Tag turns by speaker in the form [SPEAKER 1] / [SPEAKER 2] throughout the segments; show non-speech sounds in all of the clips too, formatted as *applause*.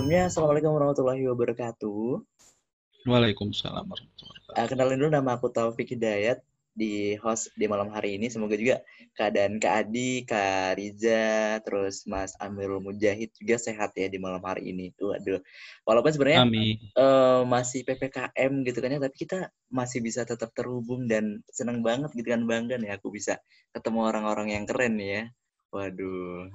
[SPEAKER 1] sebelumnya Assalamualaikum warahmatullahi wabarakatuh.
[SPEAKER 2] Waalaikumsalam warahmatullahi wabarakatuh.
[SPEAKER 1] Uh, kenalin dulu nama aku Taufik Hidayat di host di malam hari ini. Semoga juga keadaan Kak Adi, Kak Riza, terus Mas Amirul Mujahid juga sehat ya di malam hari ini. Waduh. Walaupun sebenarnya uh, masih PPKM gitu kan ya, tapi kita masih bisa tetap terhubung dan senang banget gitu kan bangga nih aku bisa ketemu orang-orang yang keren nih ya. Waduh.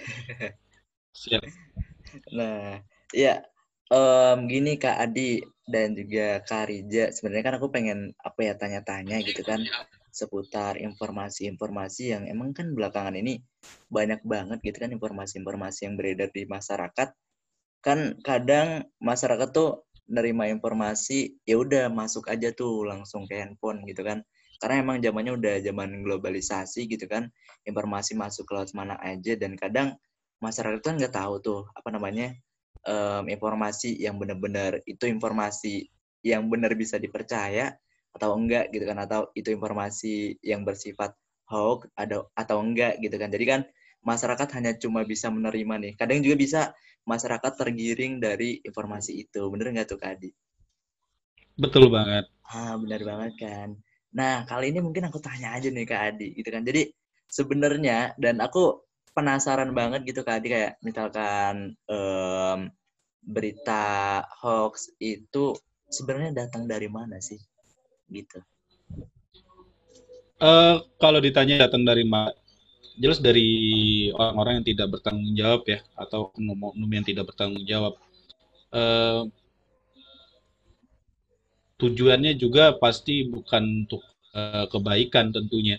[SPEAKER 1] *laughs*
[SPEAKER 2] Siap.
[SPEAKER 1] Nah, ya um, gini Kak Adi, dan juga Kak Rija, sebenarnya kan aku pengen apa ya tanya-tanya gitu kan seputar informasi-informasi yang emang kan belakangan ini banyak banget gitu kan informasi-informasi yang beredar di masyarakat. Kan kadang masyarakat tuh nerima informasi ya udah masuk aja tuh langsung ke handphone gitu kan. Karena emang zamannya udah zaman globalisasi gitu kan. Informasi masuk ke laut mana aja dan kadang masyarakat kan nggak tahu tuh apa namanya um, informasi yang benar-benar itu informasi yang benar bisa dipercaya atau enggak gitu kan atau itu informasi yang bersifat hoax ada atau enggak gitu kan jadi kan masyarakat hanya cuma bisa menerima nih kadang juga bisa masyarakat tergiring dari informasi itu bener nggak tuh Kadi?
[SPEAKER 2] Betul banget.
[SPEAKER 1] Ah benar banget kan. Nah kali ini mungkin aku tanya aja nih Kak Adi gitu kan. Jadi sebenarnya dan aku penasaran banget gitu Kak kayak misalkan um, berita hoax itu sebenarnya datang dari mana sih gitu?
[SPEAKER 2] Uh, kalau ditanya datang dari mana, jelas dari orang-orang yang tidak bertanggung jawab ya atau oknum-oknum yang tidak bertanggung jawab. Uh, tujuannya juga pasti bukan untuk uh, kebaikan tentunya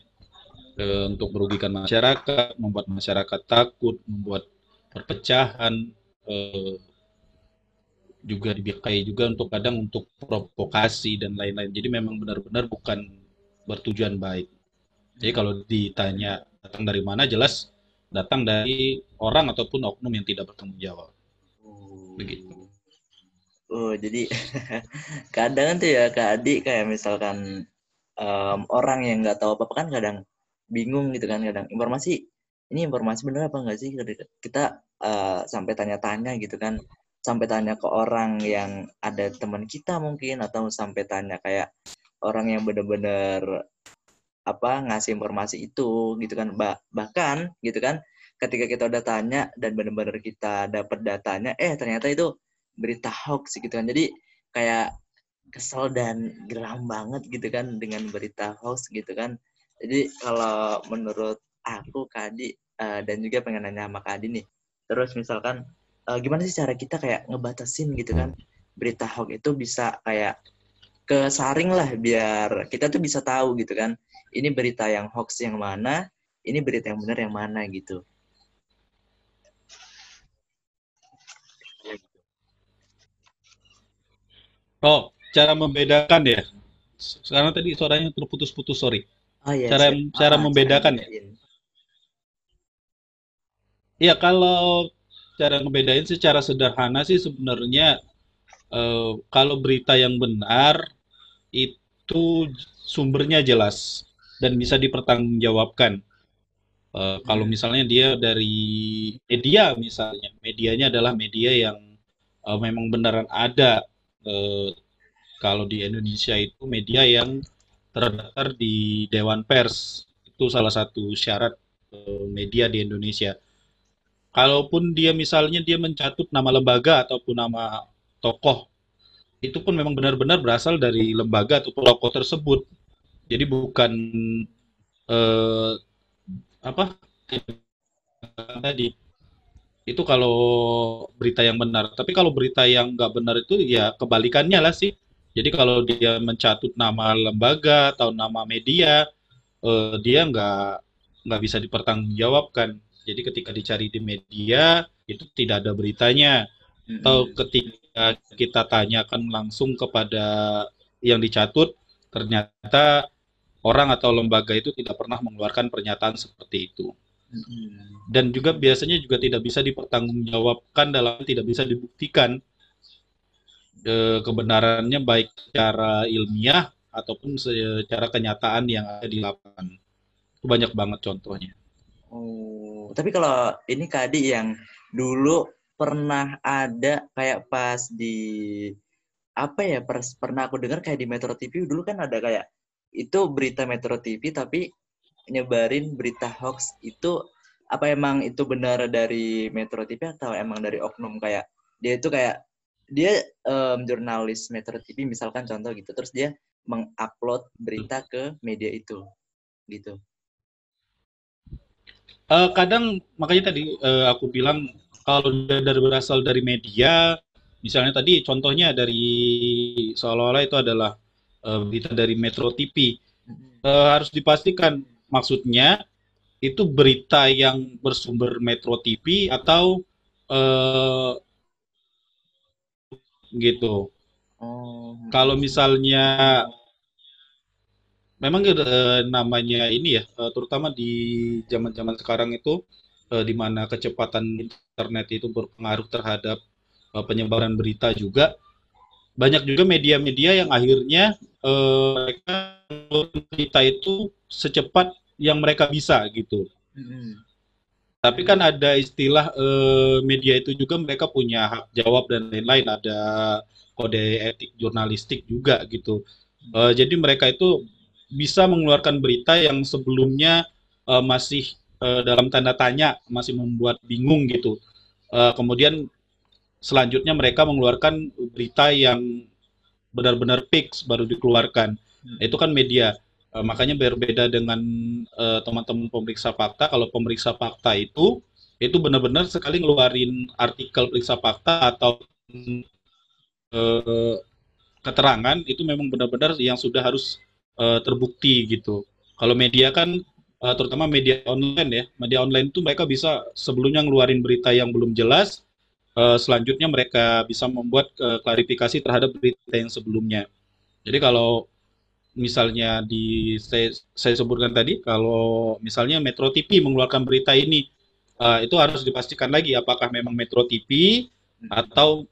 [SPEAKER 2] e, untuk merugikan masyarakat, membuat masyarakat takut, membuat perpecahan, e, juga dibiakai juga untuk kadang untuk provokasi dan lain-lain. Jadi memang benar-benar bukan bertujuan baik. Jadi kalau ditanya datang dari mana, jelas datang dari orang ataupun oknum yang tidak bertanggung jawab.
[SPEAKER 1] Oh. Begitu. Oh, jadi *laughs* kadang tuh ya Kak Adi kayak misalkan um, orang yang nggak tahu apa-apa kan kadang bingung gitu kan kadang. Informasi ini informasi benar apa enggak sih? Kita uh, sampai tanya-tanya gitu kan. Sampai tanya ke orang yang ada teman kita mungkin atau sampai tanya kayak orang yang benar-benar apa ngasih informasi itu gitu kan. Bah bahkan gitu kan ketika kita udah tanya dan benar-benar kita dapat datanya eh ternyata itu berita hoax gitu kan. Jadi kayak kesel dan geram banget gitu kan dengan berita hoax gitu kan jadi kalau menurut aku Kadi uh, dan juga pengen nanya sama Kadi nih. Terus misalkan uh, gimana sih cara kita kayak ngebatasin gitu kan berita hoax itu bisa kayak kesaring lah biar kita tuh bisa tahu gitu kan. Ini berita yang hoax yang mana, ini berita yang benar yang mana gitu.
[SPEAKER 2] Oh, cara membedakan ya. Sekarang tadi suaranya terputus-putus, sorry. Oh, iya, cara siap. cara ah, membedakan ya. Iya, kalau cara membedain secara sederhana sih sebenarnya eh, kalau berita yang benar itu sumbernya jelas dan bisa dipertanggungjawabkan. Eh, kalau hmm. misalnya dia dari media misalnya, medianya adalah media yang eh, memang beneran ada. Eh, kalau di Indonesia itu media yang terdaftar di Dewan Pers. Itu salah satu syarat uh, media di Indonesia. Kalaupun dia misalnya dia mencatut nama lembaga ataupun nama tokoh, itu pun memang benar-benar berasal dari lembaga atau tokoh tersebut. Jadi bukan uh, apa tadi itu kalau berita yang benar. Tapi kalau berita yang nggak benar itu ya kebalikannya lah sih. Jadi kalau dia mencatut nama lembaga atau nama media, eh, dia nggak nggak bisa dipertanggungjawabkan. Jadi ketika dicari di media itu tidak ada beritanya. Mm-hmm. Atau ketika kita tanyakan langsung kepada yang dicatut, ternyata orang atau lembaga itu tidak pernah mengeluarkan pernyataan seperti itu. Dan juga biasanya juga tidak bisa dipertanggungjawabkan dalam tidak bisa dibuktikan e, kebenarannya baik secara ilmiah ataupun secara kenyataan yang ada di lapangan. Itu banyak banget contohnya.
[SPEAKER 1] Oh, tapi kalau ini Kadi yang dulu pernah ada kayak pas di apa ya pers, pernah aku dengar kayak di Metro TV dulu kan ada kayak itu berita Metro TV tapi nyebarin berita hoax itu apa emang itu benar dari Metro TV atau emang dari oknum kayak dia itu kayak dia um, jurnalis Metro TV misalkan contoh gitu terus dia mengupload berita ke media itu gitu.
[SPEAKER 2] Uh, kadang makanya tadi uh, aku bilang kalau dari berasal dari media misalnya tadi contohnya dari seolah-olah itu adalah uh, berita dari Metro TV uh, harus dipastikan maksudnya itu berita yang bersumber Metro TV atau uh, gitu. Oh. Kalau misalnya memang uh, namanya ini ya, uh, terutama di zaman-zaman sekarang itu uh, di mana kecepatan internet itu berpengaruh terhadap uh, penyebaran berita juga banyak juga media-media yang akhirnya uh, mereka berita itu secepat yang mereka bisa gitu. Hmm. Tapi kan ada istilah uh, media itu juga mereka punya hak jawab dan lain-lain, ada kode etik jurnalistik juga gitu. Uh, jadi mereka itu bisa mengeluarkan berita yang sebelumnya uh, masih uh, dalam tanda tanya, masih membuat bingung gitu. Uh, kemudian selanjutnya mereka mengeluarkan berita yang benar-benar fix baru dikeluarkan. Hmm. Itu kan media. Uh, makanya berbeda dengan uh, teman-teman pemeriksa fakta. Kalau pemeriksa fakta itu itu benar-benar sekali ngeluarin artikel periksa fakta atau uh, keterangan itu memang benar-benar yang sudah harus uh, terbukti gitu. Kalau media kan uh, terutama media online ya, media online itu mereka bisa sebelumnya ngeluarin berita yang belum jelas, uh, selanjutnya mereka bisa membuat uh, klarifikasi terhadap berita yang sebelumnya. Jadi kalau misalnya di saya, saya sebutkan tadi kalau misalnya Metro TV mengeluarkan berita ini uh, itu harus dipastikan lagi apakah memang Metro TV atau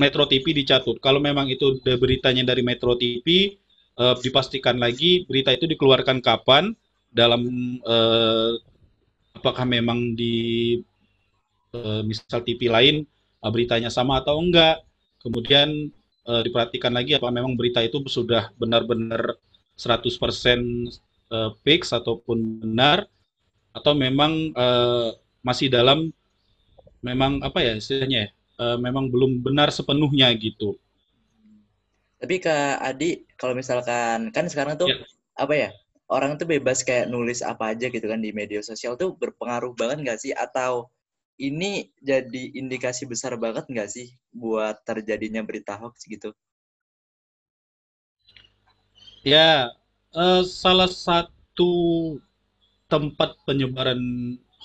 [SPEAKER 2] Metro TV dicatut. Kalau memang itu beritanya dari Metro TV uh, dipastikan lagi berita itu dikeluarkan kapan dalam uh, apakah memang di uh, misal TV lain uh, beritanya sama atau enggak. Kemudian uh, diperhatikan lagi apa memang berita itu sudah benar-benar 100% uh, fix ataupun benar atau memang uh, masih dalam memang apa ya istilahnya ya, uh, memang belum benar sepenuhnya gitu.
[SPEAKER 1] Tapi Kak Adi, kalau misalkan kan sekarang tuh ya. apa ya? Orang tuh bebas kayak nulis apa aja gitu kan di media sosial tuh berpengaruh banget nggak sih? Atau ini jadi indikasi besar banget nggak sih buat terjadinya berita hoax gitu?
[SPEAKER 2] Ya, uh, salah satu tempat penyebaran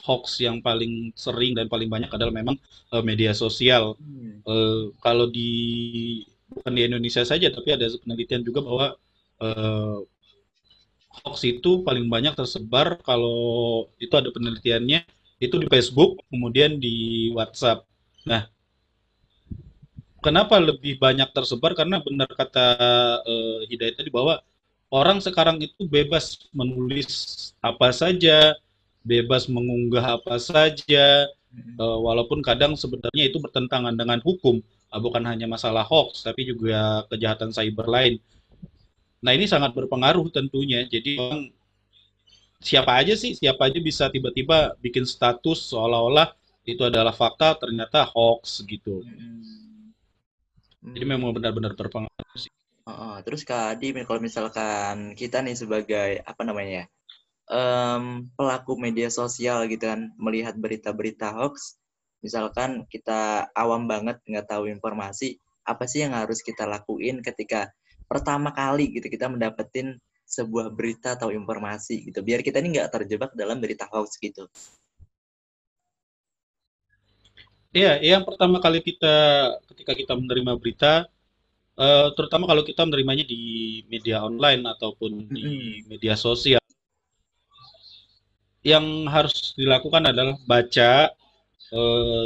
[SPEAKER 2] hoax yang paling sering dan paling banyak adalah memang uh, media sosial. Hmm. Uh, kalau di bukan di Indonesia saja, tapi ada penelitian juga bahwa uh, hoax itu paling banyak tersebar kalau itu ada penelitiannya itu di Facebook, kemudian di WhatsApp. Nah, kenapa lebih banyak tersebar? Karena benar kata uh, Hidayat tadi bahwa orang sekarang itu bebas menulis apa saja, bebas mengunggah apa saja, uh, walaupun kadang sebenarnya itu bertentangan dengan hukum, uh, bukan hanya masalah hoax, tapi juga kejahatan cyber lain. Nah ini sangat berpengaruh tentunya. Jadi orang siapa aja sih, siapa aja bisa tiba-tiba bikin status seolah-olah itu adalah fakta, ternyata hoax gitu. Hmm. Jadi memang benar-benar berpengaruh sih.
[SPEAKER 1] Uh, terus Kak Adi, kalau misalkan kita nih sebagai apa namanya um, pelaku media sosial gitu kan, melihat berita-berita hoax, misalkan kita awam banget nggak tahu informasi, apa sih yang harus kita lakuin ketika pertama kali gitu kita mendapetin sebuah berita atau informasi gitu biar kita ini nggak terjebak dalam berita hoax gitu
[SPEAKER 2] Iya, yang pertama kali kita ketika kita menerima berita, uh, terutama kalau kita menerimanya di media online ataupun di media sosial, yang harus dilakukan adalah baca, uh,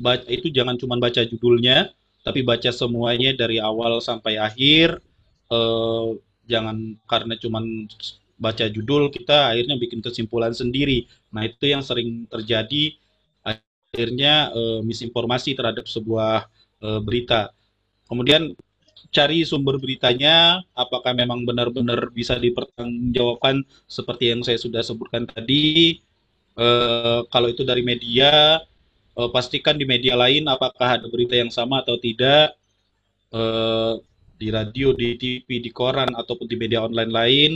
[SPEAKER 2] baca itu jangan cuma baca judulnya, tapi baca semuanya dari awal sampai akhir. Uh, jangan karena cuman baca judul kita akhirnya bikin kesimpulan sendiri. Nah, itu yang sering terjadi akhirnya uh, misinformasi terhadap sebuah uh, berita. Kemudian cari sumber beritanya, apakah memang benar-benar bisa dipertanggungjawabkan seperti yang saya sudah sebutkan tadi. Uh, kalau itu dari media, uh, pastikan di media lain apakah ada berita yang sama atau tidak. Uh, di radio, di TV, di koran ataupun di media online lain.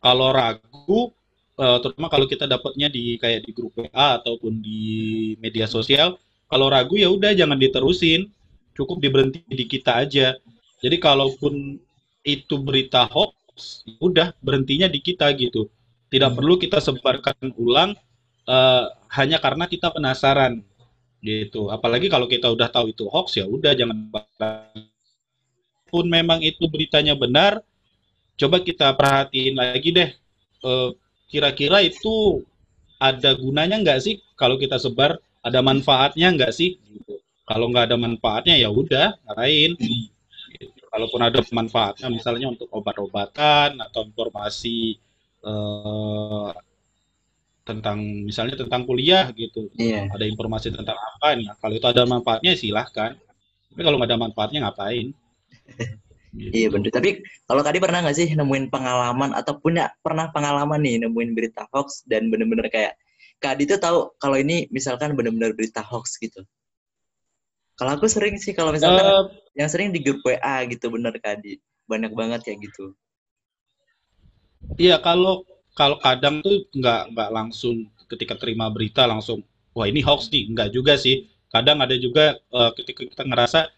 [SPEAKER 2] Kalau ragu, uh, terutama kalau kita dapatnya di kayak di grup WA ataupun di media sosial, kalau ragu ya udah jangan diterusin, cukup diberhenti di kita aja. Jadi kalaupun itu berita hoax, ya udah berhentinya di kita gitu. Tidak perlu kita sebarkan ulang uh, hanya karena kita penasaran gitu. Apalagi kalau kita udah tahu itu hoax ya udah jangan pun memang itu beritanya benar, coba kita perhatiin lagi deh, eh, kira-kira itu ada gunanya nggak sih kalau kita sebar, ada manfaatnya nggak sih? Kalau nggak ada manfaatnya ya udah, lain. Kalaupun ada manfaatnya, misalnya untuk obat-obatan atau informasi eh, tentang misalnya tentang kuliah gitu, yeah. ada informasi tentang apa, nah kalau itu ada manfaatnya silahkan. Tapi kalau nggak ada manfaatnya ngapain?
[SPEAKER 1] Gitu. Iya bener. Tapi kalau tadi pernah nggak sih nemuin pengalaman atau punya pernah pengalaman nih nemuin berita hoax dan bener-bener kayak Kak Adi tuh tahu kalau ini misalkan bener-bener berita hoax gitu. Kalau aku sering sih kalau misalkan uh, yang sering di grup WA gitu bener Kak Adi. Banyak banget ya gitu.
[SPEAKER 2] Iya kalau kalau kadang tuh nggak nggak langsung ketika terima berita langsung wah ini hoax nih nggak juga sih. Kadang ada juga uh, ketika kita ngerasa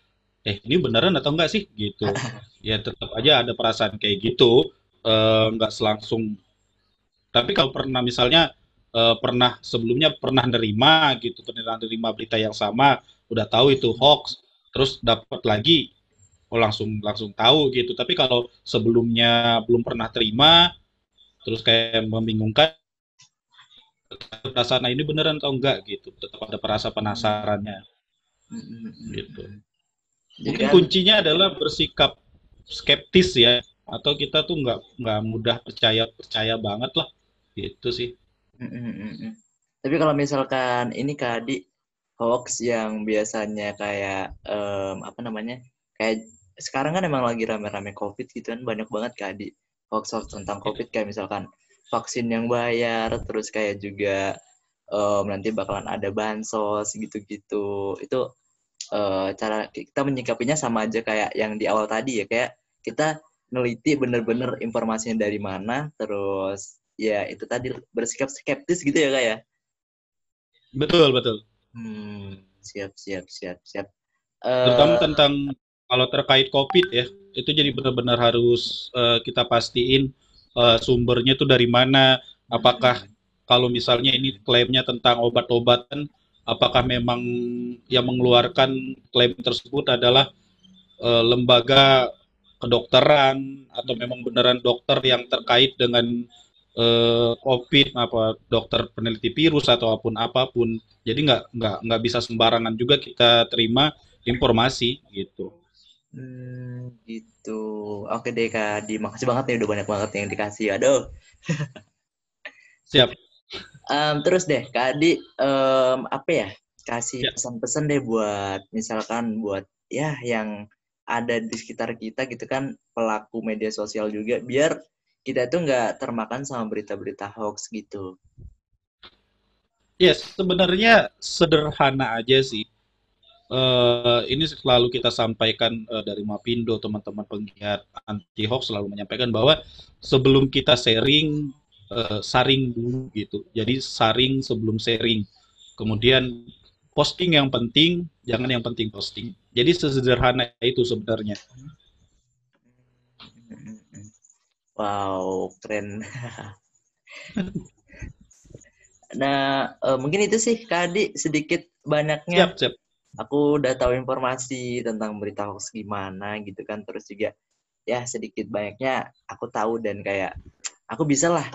[SPEAKER 2] eh ini beneran atau enggak sih? Gitu. *laughs* Ya tetap aja ada perasaan kayak gitu eh, nggak selangsung. Tapi kalau pernah misalnya uh, pernah sebelumnya pernah nerima gitu pernah nerima berita yang sama udah tahu itu hoax terus dapat lagi oh langsung langsung tahu gitu. Tapi kalau sebelumnya belum pernah terima terus kayak membingungkan perasaan nah ini beneran atau enggak? Gitu. Tetap ada perasa penasarannya. Gitu Mungkin kan, kuncinya adalah bersikap skeptis ya, atau kita tuh nggak nggak mudah percaya percaya banget lah, gitu sih.
[SPEAKER 1] Tapi kalau misalkan ini Kadi hoax yang biasanya kayak um, apa namanya kayak sekarang kan emang lagi rame-rame COVID gitu kan banyak banget Kadi hoax hoax tentang COVID. Kayak misalkan vaksin yang bayar terus kayak juga um, nanti bakalan ada bansos gitu-gitu. Itu uh, cara kita menyikapinya sama aja kayak yang di awal tadi ya. Kayak kita neliti bener-bener informasinya dari mana terus ya itu tadi bersikap skeptis gitu ya kak ya?
[SPEAKER 2] Betul betul.
[SPEAKER 1] Hmm, siap siap siap siap.
[SPEAKER 2] Uh, terutama tentang kalau terkait covid ya itu jadi benar-benar harus uh, kita pastiin uh, sumbernya itu dari mana. Apakah hmm. kalau misalnya ini klaimnya tentang obat-obatan apakah memang yang mengeluarkan klaim tersebut adalah uh, lembaga kedokteran atau memang beneran dokter yang terkait dengan uh, COVID apa dokter peneliti virus atau apa pun apa pun jadi nggak nggak nggak bisa sembarangan juga kita terima informasi gitu.
[SPEAKER 1] Hmm, gitu. Oke deh Kak Di, makasih banget nih udah banyak banget yang dikasih. Aduh. *laughs*
[SPEAKER 2] Siap.
[SPEAKER 1] Um, terus deh, Kak Adi, um, apa ya? Kasih ya. pesan-pesan deh buat misalkan buat ya yang ada di sekitar kita gitu kan pelaku media sosial juga biar kita tuh nggak termakan sama berita-berita hoax gitu.
[SPEAKER 2] Yes, sebenarnya sederhana aja sih. Uh, ini selalu kita sampaikan uh, dari Mapindo teman-teman penggiat anti hoax selalu menyampaikan bahwa sebelum kita sharing uh, saring dulu gitu. Jadi saring sebelum sharing. Kemudian posting yang penting, jangan yang penting posting. Jadi sesederhana itu sebenarnya.
[SPEAKER 1] Wow, keren. *laughs* nah, uh, mungkin itu sih Kak Adi sedikit banyaknya.
[SPEAKER 2] Siap, siap.
[SPEAKER 1] Aku udah tahu informasi tentang berita hoax gimana gitu kan. Terus juga ya sedikit banyaknya aku tahu dan kayak aku bisa lah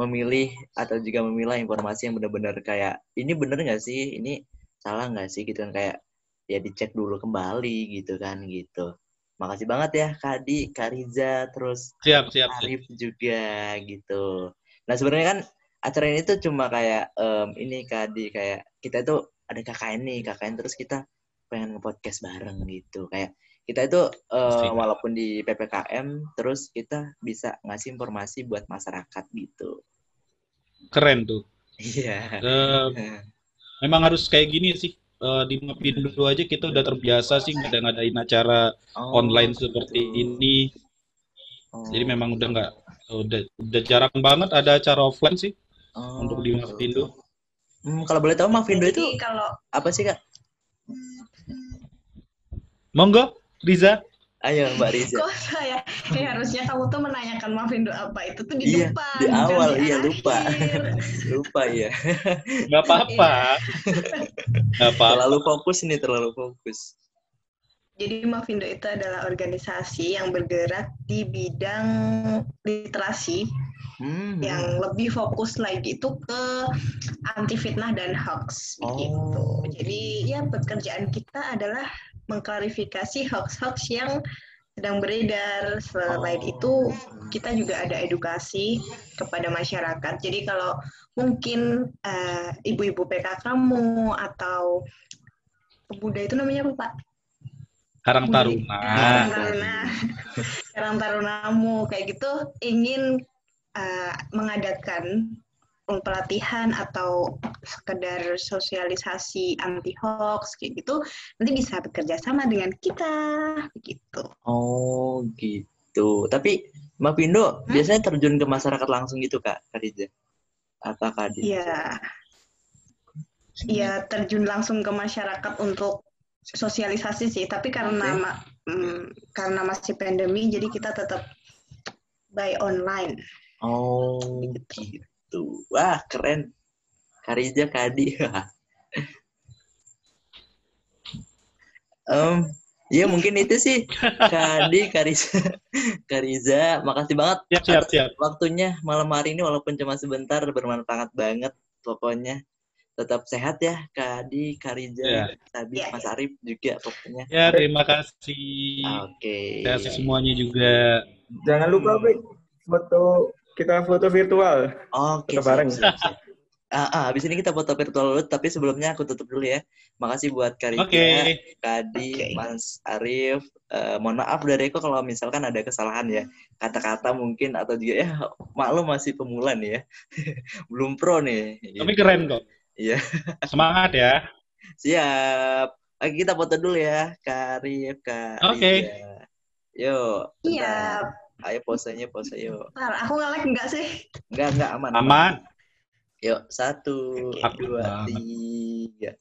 [SPEAKER 1] memilih atau juga memilah informasi yang benar-benar kayak ini bener nggak sih? Ini salah nggak sih? Gitu kan kayak ya dicek dulu kembali gitu kan gitu. Makasih banget ya Kak Di, Kak Riza terus
[SPEAKER 2] siap siap
[SPEAKER 1] Arif siap. juga gitu. Nah sebenarnya kan acara ini tuh cuma kayak um, ini Kak Di kayak kita tuh ada KKN nih KKN terus kita pengen nge-podcast bareng gitu. Kayak kita itu uh, walaupun di ppkm terus kita bisa ngasih informasi buat masyarakat gitu
[SPEAKER 2] keren tuh.
[SPEAKER 1] Iya.
[SPEAKER 2] Uh, memang harus kayak gini sih uh, di Mapindo aja kita udah terbiasa sih ngadain acara oh, online seperti betul. ini oh. jadi memang udah nggak udah udah jarang banget ada acara offline sih oh, untuk di Mapindo
[SPEAKER 1] hmm, kalau boleh tahu Mapindo itu kalau apa sih kak?
[SPEAKER 2] Monggo Riza
[SPEAKER 1] Ayo Mbak Riza.
[SPEAKER 3] Kok saya? Eh, harusnya kamu tuh menanyakan Mavindo apa itu tuh di
[SPEAKER 1] iya,
[SPEAKER 3] depan.
[SPEAKER 1] Di awal iya lupa. *laughs* lupa ya.
[SPEAKER 2] Gak apa-apa.
[SPEAKER 1] Gak apa-apa. Terlalu fokus ini terlalu fokus.
[SPEAKER 3] Jadi Mavindo itu adalah organisasi yang bergerak di bidang literasi hmm. yang lebih fokus lagi itu ke anti fitnah dan hoax oh. gitu. Jadi ya pekerjaan kita adalah mengklarifikasi hoax-hoax yang sedang beredar. Selain oh. itu, kita juga ada edukasi kepada masyarakat. Jadi kalau mungkin uh, ibu-ibu PK kamu atau pemuda itu namanya apa Pak?
[SPEAKER 2] Karang Taruna.
[SPEAKER 3] Karang Taruna. *laughs* Karang Tarunamu kayak gitu ingin uh, mengadakan pelatihan atau sekedar sosialisasi anti hoax kayak gitu nanti bisa bekerja sama dengan kita begitu.
[SPEAKER 1] Oh gitu. Tapi Mbak Pindo hmm? biasanya terjun ke masyarakat langsung gitu Kak Khadijah? Apa Kak
[SPEAKER 3] Iya. Iya terjun langsung ke masyarakat untuk sosialisasi sih. Tapi karena okay. ma mm, karena masih pandemi jadi kita tetap by online.
[SPEAKER 1] Oh gitu gitu. Wah, keren. Kariza Kadi. um, ya mungkin itu sih Kadi Kariza Kariza makasih banget
[SPEAKER 2] siap, siap, siap.
[SPEAKER 1] waktunya malam hari ini walaupun cuma sebentar bermanfaat banget pokoknya tetap sehat ya Kadi Kariza ya. Sabi ya, Mas Arif juga pokoknya
[SPEAKER 2] ya terima kasih
[SPEAKER 1] oke okay.
[SPEAKER 2] terima kasih semuanya juga
[SPEAKER 4] jangan lupa Bik foto kita foto virtual.
[SPEAKER 1] Oke. Okay, bareng. Ah, ah, habis ini kita foto virtual dulu, tapi sebelumnya aku tutup dulu ya. Makasih buat Karika,
[SPEAKER 2] okay.
[SPEAKER 1] Kadi, okay. Mas Arif. Uh, mohon maaf dari aku kalau misalkan ada kesalahan ya. Kata-kata mungkin atau juga ya *laughs* maklum masih pemula nih ya. *laughs* Belum pro nih.
[SPEAKER 2] Tapi keren kok.
[SPEAKER 1] Iya.
[SPEAKER 2] Semangat ya.
[SPEAKER 1] Siap. Oke, kita foto dulu ya, Karif, Kak.
[SPEAKER 2] Oke. Okay.
[SPEAKER 1] Yuk.
[SPEAKER 3] Siap.
[SPEAKER 1] Ayo posenya pose yuk.
[SPEAKER 3] Ntar, aku nge-like enggak sih?
[SPEAKER 1] Enggak, enggak aman.
[SPEAKER 2] Aman.
[SPEAKER 1] Yuk, satu, dua, tiga.